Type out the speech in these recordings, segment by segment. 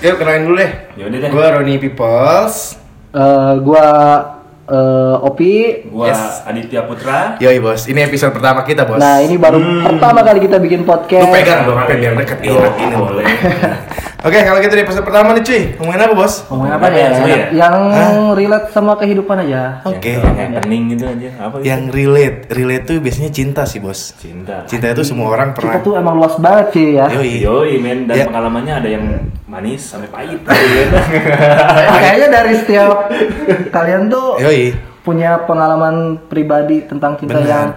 yuk kenalin dulu deh. Yaudah deh. Gue Roni Peoples. Eh, gua eh, Opi. Gua Yes. Aditya Putra. Yoi bos, ini episode pertama kita bos. Nah, ini baru pertama kali kita bikin Lu podcast. pegang dong, apa biar deket enak ini boleh. Oke, kalau gitu di episode pertama nih cuy, ngomongin apa bos? Ngomongin apa nih? Yang seru ya? Yang Hah? relate sama kehidupan aja. Oke. Yang happening gitu aja. Apa gitu? Yang relate, relate tuh biasanya cinta sih bos. cinta. Cinta itu semua orang pernah. tuh emang luas banget sih ya. Yoi. Yoi men dan Ya. pengalamannya ada yang manis sampai pahit. Kayaknya dari setiap kalian tuh Yoi. punya pengalaman pribadi tentang cinta Bener. yang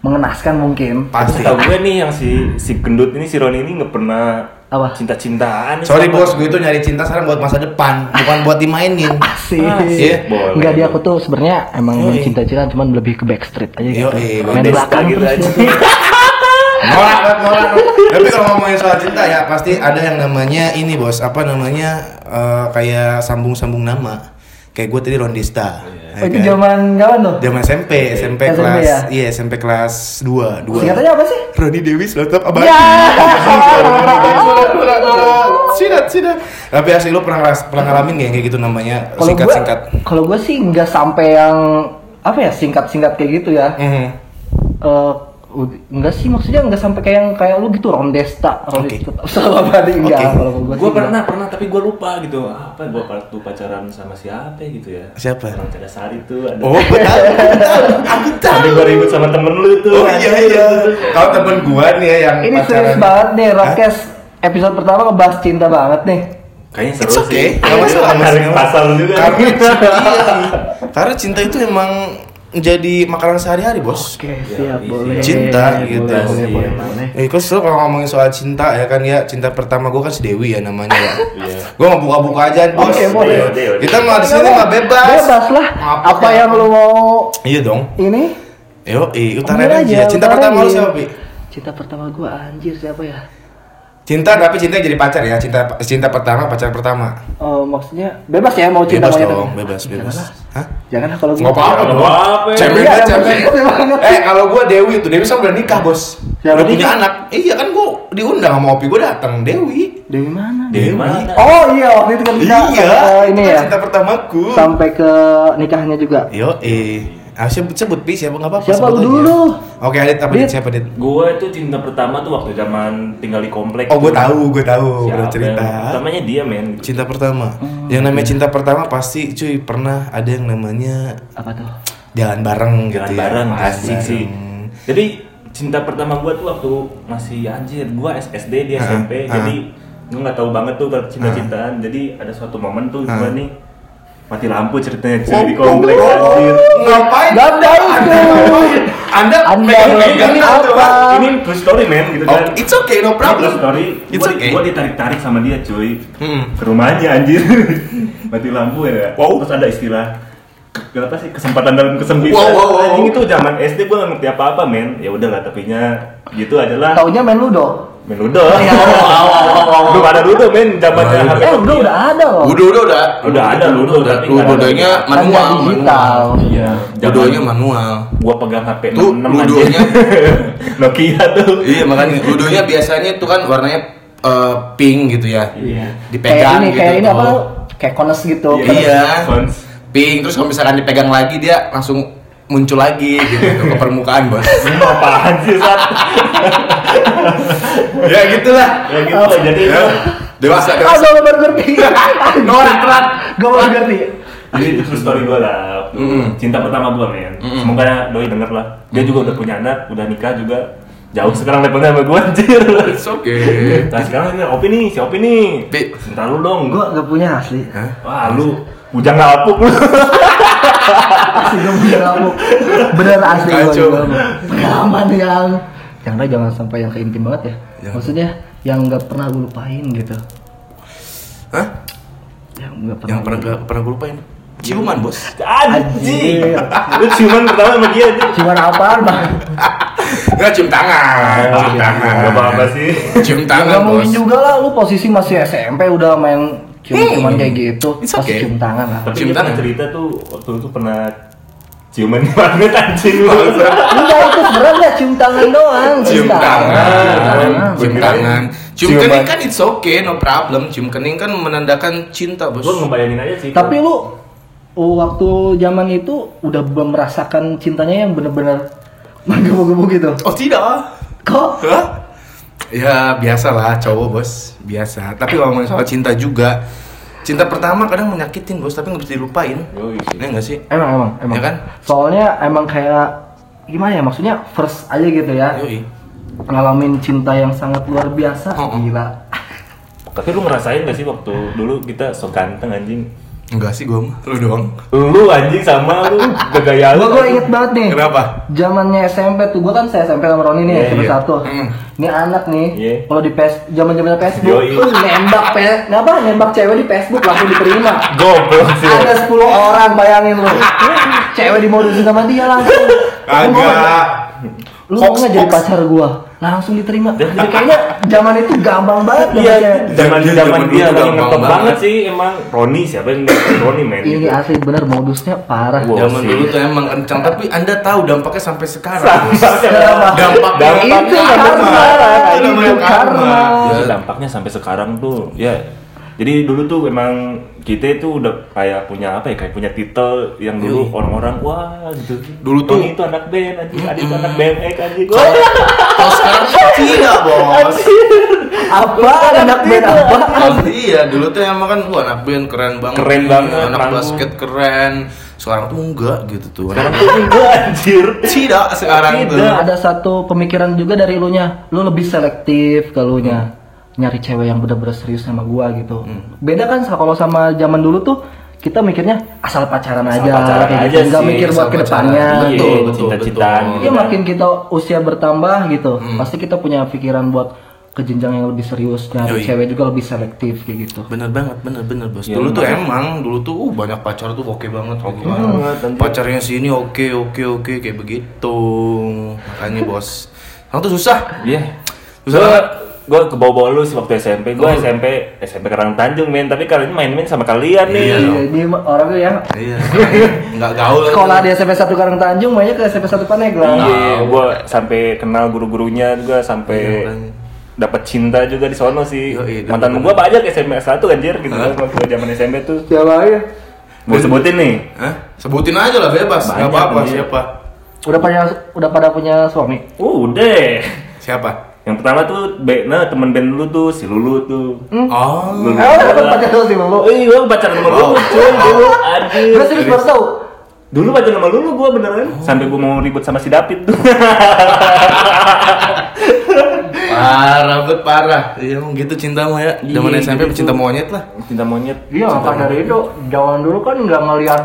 mengenaskan mungkin. Pasti. Tahu gue nih yang si si gendut ini si Roni ini nggak pernah Apa? cinta-cintaan. Sorry sama- bos, gue itu nyari cinta sekarang buat masa depan, bukan buat dimainin. Asik. Iya. Boleh. Enggak dia aku tuh sebenarnya emang Yoi. cinta-cintaan cuman lebih ke backstreet aja gitu. Yoi, Main belakang gitu terus aja. banget, norak. Tapi kalau ngomongin soal cinta ya pasti ada yang namanya ini bos, apa namanya eh, kayak sambung-sambung nama. Kayak gue tadi Rondista. Oh, itu zaman kapan tuh? Zaman SMP, SMP SMP kelas, ya? iya SMP kelas 2, 2. Singkatannya apa sih? Roni Dewi Selotop Abadi. Ya. Sidat, sidat. Tapi asli lu pernah pernah ngalamin gak kayak gitu namanya Kalau gue, singkat-singkat? kalau gue sih nggak sampai yang apa ya singkat-singkat kayak gitu ya. Mhm. Eh, ud- enggak sih maksudnya enggak sampai kayak yang kayak lu gitu Rondesta. Rondesta sama Badi enggak Oke. kalau gue Gue sih pernah pernah tapi gue lupa gitu apa gue waktu pacaran sama siapa gitu ya Siapa? orang Cadasari tuh ada Oh, tahu, aku tahu, aku tahu. Sampai gue ribut sama temen lu tuh Oh iya iya. Kalau temen gua nih ya yang Ini pacaran. serius banget nih, Rockcast episode pertama ngebahas cinta banget nih. kayaknya seru It's okay, sih nggak masalah. pasal juga Karena cinta, iya. Karena cinta itu emang menjadi makanan sehari-hari, Bos. Oke, siap, iya, boleh. Cinta, boleh, gitu. Boleh, boleh, Iya. boleh, boleh. Eh, kok selalu kalau ngomongin soal cinta ya kan ya cinta pertama gua kan si Dewi ya namanya ya. Iya. Gua mau buka-buka aja bos. Oke, boleh. Yaudah, yaudah. Kita mah di sini mah bebas. Bebas lah. Apa Apa kayak yang lu mau Iya dong. ini? Yo, eh, Ambil aja. Cinta pertama lu siapa, Pi? Cinta pertama gua anjir siapa ya? Cinta tapi cinta jadi pacar ya. Cinta cinta pertama, pacar pertama. Oh, maksudnya bebas ya mau cinta Bebas monyet dong, bebas, bebas. Janganlah. Hah? Janganlah kalau gitu. apa-apa Nggak dong. apa-apa ya. Cemen Iya, banget, iya, cemen. banget. Eh, kalau gua Dewi tuh, Dewi sama udah nikah, Bos. Siapa udah punya nikah? anak. Iya kan gua diundang sama Opi, gua datang. Dewi. Dewi mana? Dewi mana? Oh iya waktu itu kan kita Iya, eh, ini itu ya. Cinta pertamaku. Sampai ke nikahnya juga. Yo, eh. Ah, sebut sebut Pi, siapa enggak apa-apa. Siapa sebut lu aja. dulu? Oke, Adit, apa Dit. Dit? Siapa Dit? gue itu cinta pertama tuh waktu zaman tinggal di komplek Oh, gua tuh. tahu, gua tahu. Siapa? Cerita. Pertamanya dia men Cinta pertama. Hmm. Yang namanya cinta pertama pasti cuy pernah ada yang namanya Apa tuh? jalan bareng jalan gitu ya. bareng Jalan asik sih jadi cinta pertama gua tuh waktu masih anjir gua SD di Ah, SMP ah. jadi gua nggak tahu banget tuh kalau cinta-cintaan jadi ada suatu momen tuh Ah. gua nih mati lampu ceritanya cuy di komplek anjir? Gak ada itu. Anda Anda ini apa? apa? ini true story man gitu Oh, kan it's okay, no Ini problem. true story It's gua, okay. gua ditarik-tarik sama dia cuy Hmm. ke rumahnya anjir mati lampu ya Wow. terus ada istilah ke, apa sih kesempatan dalam kesempitan Wow, wow, wow. anjing itu zaman SD gua nggak ngerti apa-apa men ya udahlah tapinya gitu aja lah Taunya main ludo. Main ludo Iya. belum ada ludo men zamannya Ludo. HP Eh, ludo udah ada loh. Udah, udah, udah. Udah ada ludo, ada. Ludonya Kan manual, digital. iya Ludonya manual. gua pegang HP Tuh, 66 ludonya. Nokia tuh Iya, makanya ludonya biasanya tuh kan warnanya eh, pink gitu ya. iya Kayak Dipegang ini, gitu. kayak ini apa? tuh. Kayak kones gitu. Iya. Pink terus kalau misalkan dipegang lagi dia langsung muncul lagi gitu ke permukaan, Bos. apaan sih Sat? ya gitulah. ya gitu jadi Ya. Dewasa, Ah, dewasa. gue baru ngerti. Norak, norak. Gue baru ngerti. Jadi itu true story gue lah. Mm-mm. Cinta pertama gue men. Mm-mm. Semoga doi denger lah. Dia juga udah punya anak, udah nikah juga. Jauh sekarang levelnya sama gue anjir. It's okay. Nah sekarang ini Opi nih, si Opi nih. Pi. Bentar lu dong. Gue gak punya asli. Hah? Wah lu bujang lapuk lu. Asli gue kamu. Bener asli gue. Kacau. Pengalaman yang yang ada jangan sampai yang keintim banget ya. Jangan. Maksudnya yang nggak pernah gue lupain gitu. Hah? Yang nggak pernah. Yang pernah gak pernah gue lupain? Ciuman, Bos. Anjing. Anjir. Lu ciuman pertama sama dia anjing. Cuman apaan bang? Enggak cium tangan, Oh, cium tangan. Gak apa-apa sih. Cium Gak tangan, Bos. mungkin juga lah lu posisi masih SMP udah main cium-ciuman kayak gitu. It's Pasti okay. cium tangan lah. Tapi Cium tangan. cerita tuh waktu itu pernah ciuman di magnet anjing lu. Enggak itu sebenarnya cium tangan doang. cium tangan, Cium tangan. cium Cium kening kan it's okay, no problem. Cium kening kan menandakan cinta, Bos. Gue ngebayangin aja sih. Tapi lu oh, waktu zaman itu udah belum merasakan cintanya yang bener-bener menggebu-gebu gitu. Oh, tidak. Kok? Hah? Ya biasa lah cowok bos biasa. Tapi kalau ngomongin soal cinta juga, cinta pertama kadang menyakitin bos, tapi nggak bisa dilupain. Yoi sih. Iya nggak sih? Emang emang emang. Ya kan? Soalnya emang kayak gimana ya maksudnya first aja gitu ya. Yoi. Ngalamin cinta yang sangat luar biasa. Oh, oh. Gila. Tapi lu ngerasain gak sih waktu dulu kita so ganteng anjing? Enggak sih gue mah, lu doang. Lu anjing sama lu gaya Gua lu. gua inget banget nih. Kenapa? Zamannya SMP tuh, gua kan saya SMP sama Roni nih, Iya, SMP iya. satu. Hmm. Ini anak nih, Iya. kalau di pes, zaman zamannya Facebook, Yoi. tuh nembak pe, apa nembak cewek di Facebook langsung diterima. Goblok sih. Ada 10 orang bayangin lu. Cewek dimodusin sama dia langsung. Agak. Lu nggak jadi pacar gua? Langsung diterima. Jadi kayaknya zaman itu gampang banget Iya, zaman Zaman dia lagi gampang ngetop banget. banget sih emang Roni siapa yang Roni men. Ini asli bener modusnya parah. Wow. Zaman sih. dulu tuh emang kencang, tapi anda tahu dampaknya sampai sekarang. bos. Dampaknya Dampaknya Itu karma, Itu namanya itu karma. Ya, dampaknya sampai sekarang tuh ya jadi dulu tuh emang kita itu udah kayak punya apa ya kayak punya titel yang dulu Yoi. orang-orang wah gitu Dulu tuh- Roni itu anak band anjing Adi itu anak BMX anjing Kalau sekarang tidak bos. Apa anak band apa? Oh, iya, dulu tuh emang kan wah anak band keren banget. Keren banget, Anak basket keren. Sekarang tuh enggak gitu tuh. sekarang tuh enggak anjir Tidak sekarang tuh. Ada satu pemikiran juga dari lu nya lu lebih selektif ke lu nya nyari cewek yang bener-bener serius sama gua gitu beda kan kalau sama zaman dulu tuh kita mikirnya asal pacaran Asal aja pacaran kayak aja gitu nggak sih, mikir buat ke depannya. Iya, Betul, betul, cinta-cintaan betul. gitu. Iya makin kita usia bertambah gitu pasti kita punya pikiran buat ke jenjang yang lebih serius nyari Yoi. cewek juga lebih selektif kayak gitu Bener banget, bener bener bos. Iya, dulu tuh emang, dulu tuh uh, banyak pacar tuh oke banget, oke banget, anjir. Pacarnya sini oke, oke, oke kayak begitu. Makanya bos, sekarang tuh susah. iya Susah gue banget. Gue ke bawah lu sih waktu SMP gue Oh. SMP SMP Karang Tanjung men tapi kali ini main-main sama kalian nih Iya. Iya, ini orangnya ya Iya, nggak gaul. sekolah di SMP 1 Karang Tanjung mainnya ke SMP 1 Paneglang Iya, gue sampai kenal guru-gurunya juga sampai Iya, dapat cinta juga di sono sih. Dapet Mantan gue banyak SMP 1 anjir gitu kan waktu zaman SMP tuh. siapa ya Gue sebutin nih. Hah? Sebutin aja lah bebas, nggak apa-apa siapa. udah pada udah pada punya suami udah. Siapa? Yang pertama tuh be, nah temen band lu tuh si Lulu tuh. Oh, Lulu. Eh, pacar lu sih Bang. Oh iya, gue pacaran sama Lulu Oh. cuy dulu anjir. Gue serius baru tau Dulu pacaran sama Lulu gue beneran sampai gue mau ribut sama si David tuh. parah bet parah. Iya, emang gitu cinta mah ya. Zaman Iya, SMP gitu. cinta monyet lah. Cinta monyet. Iya dari itu zaman dulu kan nggak ngeliat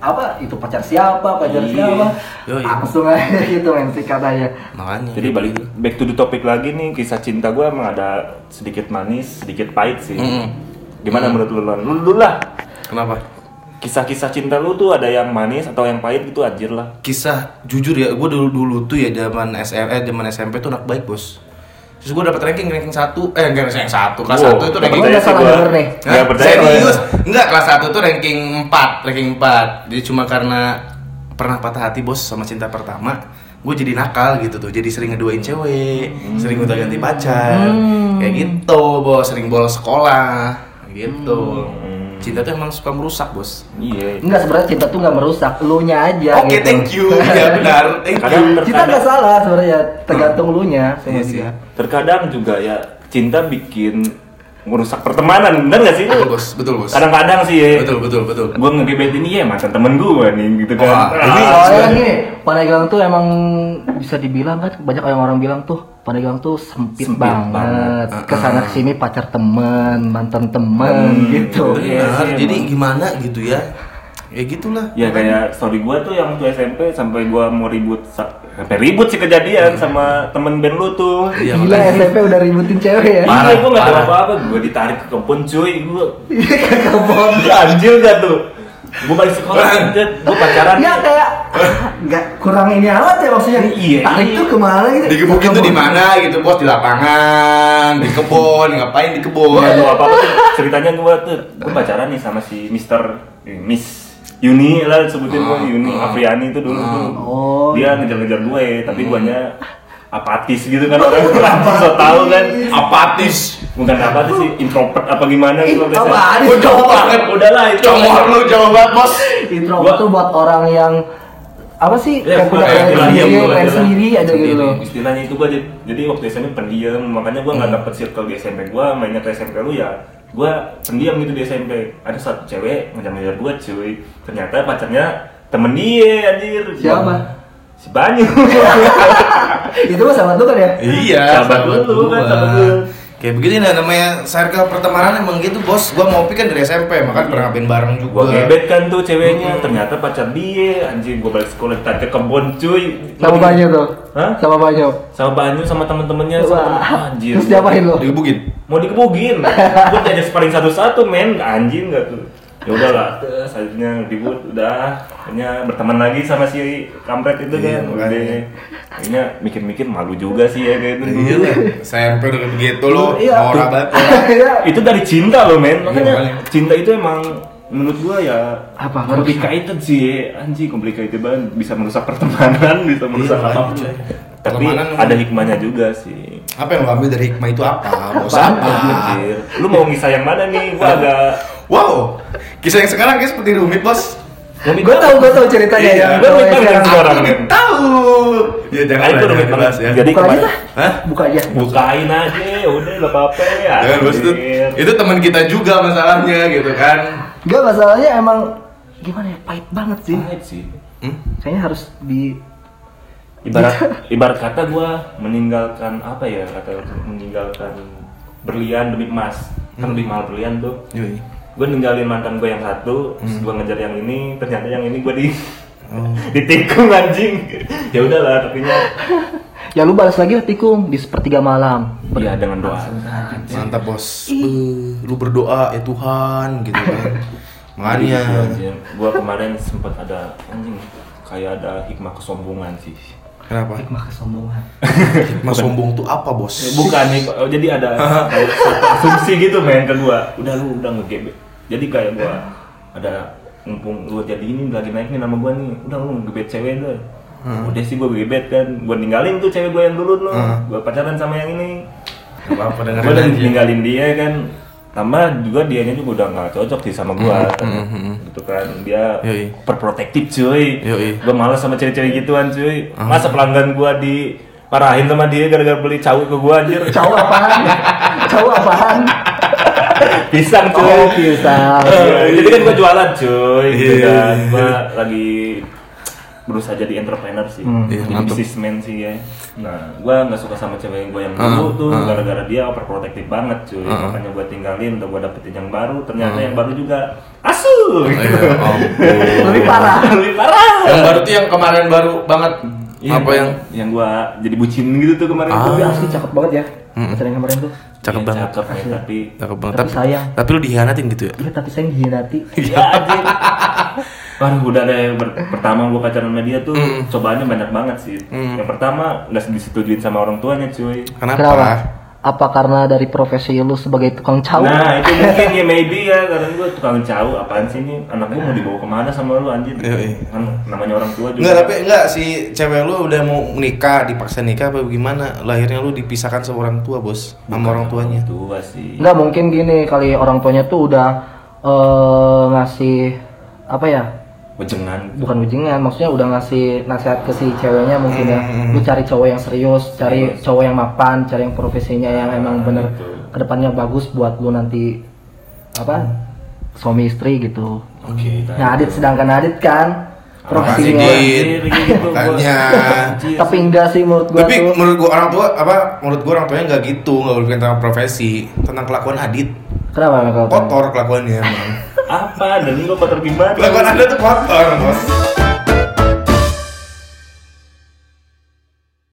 apa itu pacar siapa pacar Iya. siapa Yoi. langsung aja gitu main sikat aja Makanya. Jadi balik back to the topic lagi nih kisah cinta gue emang ada sedikit manis, sedikit pahit sih. Mm. Gimana menurut lu? Lu dulu lah. Kenapa? Kisah-kisah cinta lu tuh ada yang manis atau yang pahit gitu anjir lah. Kisah jujur ya, gue dulu dulu tuh ya zaman SM, eh, zaman SMP tuh anak baik bos. Terus gue dapet ranking ranking satu, eh enggak ranking satu, kelas Wow, satu itu ranking sih salah denger nih. Hah? Nggak percaya Serius? ya. Enggak, kelas 1 tuh ranking 4, ranking 4. Jadi cuma karena pernah patah hati bos sama cinta pertama, gue jadi nakal gitu tuh. Jadi sering ngeduain cewek, sering udah ganti pacar. Kayak gitu, bos, sering bolos sekolah. Gitu. Cinta tuh emang suka merusak, bos. Iya. Enggak sebenarnya cinta tuh nggak merusak lu nya aja Oke, gitu. thank you. Ya benar. Thank Kadang you. cinta nggak salah sebenarnya tergantung lu nya sama Iya dia Terkadang juga ya cinta bikin merusak pertemanan, bener gak sih? Betul, bos. Betul, bos. Kadang-kadang sih ya. Betul, betul, betul. Gue ngegebet ini ya mantan temen gue nih gitu kan. Wah, Ah, ini- Soalnya gini, Pandeglang tuh emang bisa dibilang kan banyak yang orang bilang tuh Pandeglang tuh sempit, Sempit banget. banget. Ke sana ke sini pacar temen, mantan temen gitu. Iya Benar. sih, Jadi emang. gimana gitu ya? Ya gitulah. Ya kayak story gua tuh yang waktu SMP sampai gua mau ribut sa- sampai ribut sih kejadian sama temen band lu tuh. Iya, Gila makanya. SMP udah ributin cewek ya. Iya, gua gak tahu parah. apa-apa, gua ditarik ke kebun cuy, gua Kebon. anjir gak tuh? Gua balik sekolah, anjir, gua pacaran Ya kayak nggak kurang ini amat ya maksudnya. Iya, Tarik iya. tuh ke mana gitu? Digebukin tuh di mana gitu, bos? Di lapangan, di kebun, ngapain di kebun? Gua gak tahu apa-apa tuh, ceritanya gua tuh, gua pacaran nih sama si Mister eh, Miss Yuni lah sebutin gua Yuni Afriani itu dulu tuh. Oh. Dia ngejar-ngejar gue, tapi guanya apatis gitu kan orang orang so tahu kan Apatis. bukan apatis sih introvert apa gimana gitu Ih, biasanya. Gue jauh banget. udahlah itu Congor lu jauh banget bos. introvert tuh buat orang yang apa sih Ya, kayak punya kayak sendiri, pengen sendiri aja gitu sendiri. loh. Istilahnya itu gua jadi, jadi waktu SMP pendiam, makanya gua nggak dapet circle di SMP gua, mainnya ke SMP lu ya. Gua pendiam gitu di SMP. Ada satu cewek ngejar-ngejar gua cuy. Ternyata pacarnya temen dia anjir. Siapa? Si Banyu. itu mah sahabat lu kan ya? Iya, Sahabat lu kan, gua. sahabat lu. Kayak begini nah namanya circle pertemanan emang gitu bos. Gua ngopi kan dari SMP, makanya pernah ngapain bareng juga. gua gebet kan tuh ceweknya, Hmm. ternyata pacar dia. Anjing gua balik sekolah tadi ke kebon cuy. Sama Lagi- Banyu tuh. Hah? Sama Banyu. Sama Banyu sama temen-temennya sama temen- anjir. Terus diapain lo? Digebugin. mau dikebugin gue jadi sparring satu-satu men anjing gak tuh ya udahlah akhirnya ribut udah akhirnya berteman lagi sama si kampret itu Iya, kan udah akhirnya mikir-mikir malu juga sih ya kayak gitu Iya lah. SMP udah kayak begitu lo. Iya. Norak banget. Iya. itu dari cinta loh men makanya Iya, makanya. cinta itu emang menurut gua ya Apa? complicated sih anjing complicated banget bisa merusak pertemanan bisa merusak Iya, apa tapi Pertemanan ada hikmahnya juga sih Apa yang lo ambil dari hikmah itu apa? Bos apa? Anjir. lu mau ngisah yang mana nih gua agak Wow. Kisah yang sekarang kayak seperti rumit bos. Gue tau, gue tau ceritanya Iya, ya. Gua rumit yang banget sekarang. sekarang. Aku tahu. Ya jangan Nah, itu rumit banget ya. jadi Buka aja kemarin lah. Hah? Buka aja. bukain aja udah nggak apa-apa ya Jangan bos itu. Itu teman kita juga masalahnya gitu kan. Gak masalahnya emang gimana ya pahit banget sih. Pahit sih Hmm? Kayaknya harus di ibarat ibarat kata gua meninggalkan apa ya kata meninggalkan berlian demi emas kan lebih mahal berlian tuh Yoi. Gue ninggalin mantan gue yang satu terus gue ngejar yang ini ternyata yang ini gue di Oh. ditikung anjing ya udahlah tapi ya lu balas lagi lah tikung di sepertiga malam. iya dengan doa Mantap bos. Beuh, lu berdoa ya Tuhan gitu kan. Makanya. gue kemarin sempat ada anjing kayak ada hikmah kesombongan sih Kenapa? Hikmah kesombongan. Hikmah sombong tuh apa bos? bukan nih oh, jadi ada asumsi gitu main ke gua udah lu udah ngegebet jadi kayak gua ada mumpung lu jadi ini lagi naik nih nama gua nih udah lu ngegebet cewek deh udah sih gua gebet kan gua ninggalin tuh cewek gua yang dulu lo Hmm. gua pacaran sama yang ini Gak apa-apa dengerin gua udah ninggalin dia kan tambah juga dianya juga udah nggak cocok sih sama gua Hmm, hmm, hmm. Gitu kan dia Yoi. perprotektif cuy Yoi. gua males sama cewek-cewek gituan cuy masa pelanggan gua di parahin sama dia gara-gara beli cawik ke gua anjir Cowok apaan? Cowok apaan? pisang cuy Oh, pisang. Jadi kan gua jualan cuy gitu Iya, kan iya. gua lagi berusaha jadi entrepreneur sih Hmm. Iya, jadi mantap. businessman sih ya nah gua nggak suka sama cewek gua yang dulu Ah, tuh ah. gara-gara dia overprotective banget cuy ah. makanya gua tinggalin udah gua dapetin yang baru ternyata yang baru juga asu Ya ampun. Lebih parah. lebih parah Yang baru tuh yang kemarin baru banget. Iya, apa yang yang gua jadi bucin gitu tuh kemarin Ah. tuh Tapi asli cakep banget ya. Pacar yang kemarin tuh. cakep Iya, banget. cakep ya, tapi Cakep banget. Tapi sayang. Tapi lu dihianatin gitu ya? Iya tapi saya mengkhianati. ya anjing Waduh udah deh ber- pertama gua pacaran sama dia tuh Mm. cobaannya banyak banget sih. Mm. Yang pertama nggak disetujuin sama orang tuanya cuy. Kenapa? Apa karena dari profesi lu sebagai tukang cowok? Nah itu mungkin ya maybe ya karena gua tukang jauh apaan sih ini anak gua mau dibawa ke mana sama lu anjir? Iya, iya. Kan namanya orang tua juga. Enggak, tapi enggak si cewek lu udah mau nikah, dipaksa nikah apa gimana? Lahirnya lu dipisahkan sama orang tua, Bos. Sama orang tuanya. tua sih. Enggak mungkin gini kali orang tuanya tuh udah eh, ngasih apa ya? Wejengan. Bukan ujian, maksudnya udah ngasih nasihat ke si ceweknya mungkin ya. Hmm. Lu cari cowok yang serius, cari Serius. cowok yang mapan, cari yang profesinya yang emang bener betul. ke depannya bagus buat lu nanti apa? Suami istri gitu. Oke. Nah, Adit sedangkan Adit kan profesinya. Gitu, Makanya. Tapi enggak sih menurut gua Tapi tuh. menurut gua orang tua apa? Menurut gua orang tuanya nggak gitu, nggak berpikir tentang profesi, tentang kelakuan Adit. Kenapa kalau Kotor kelakuannya emang. apa dan lu kotor gimana? Kelakuan Anda tuh kotor, Bos.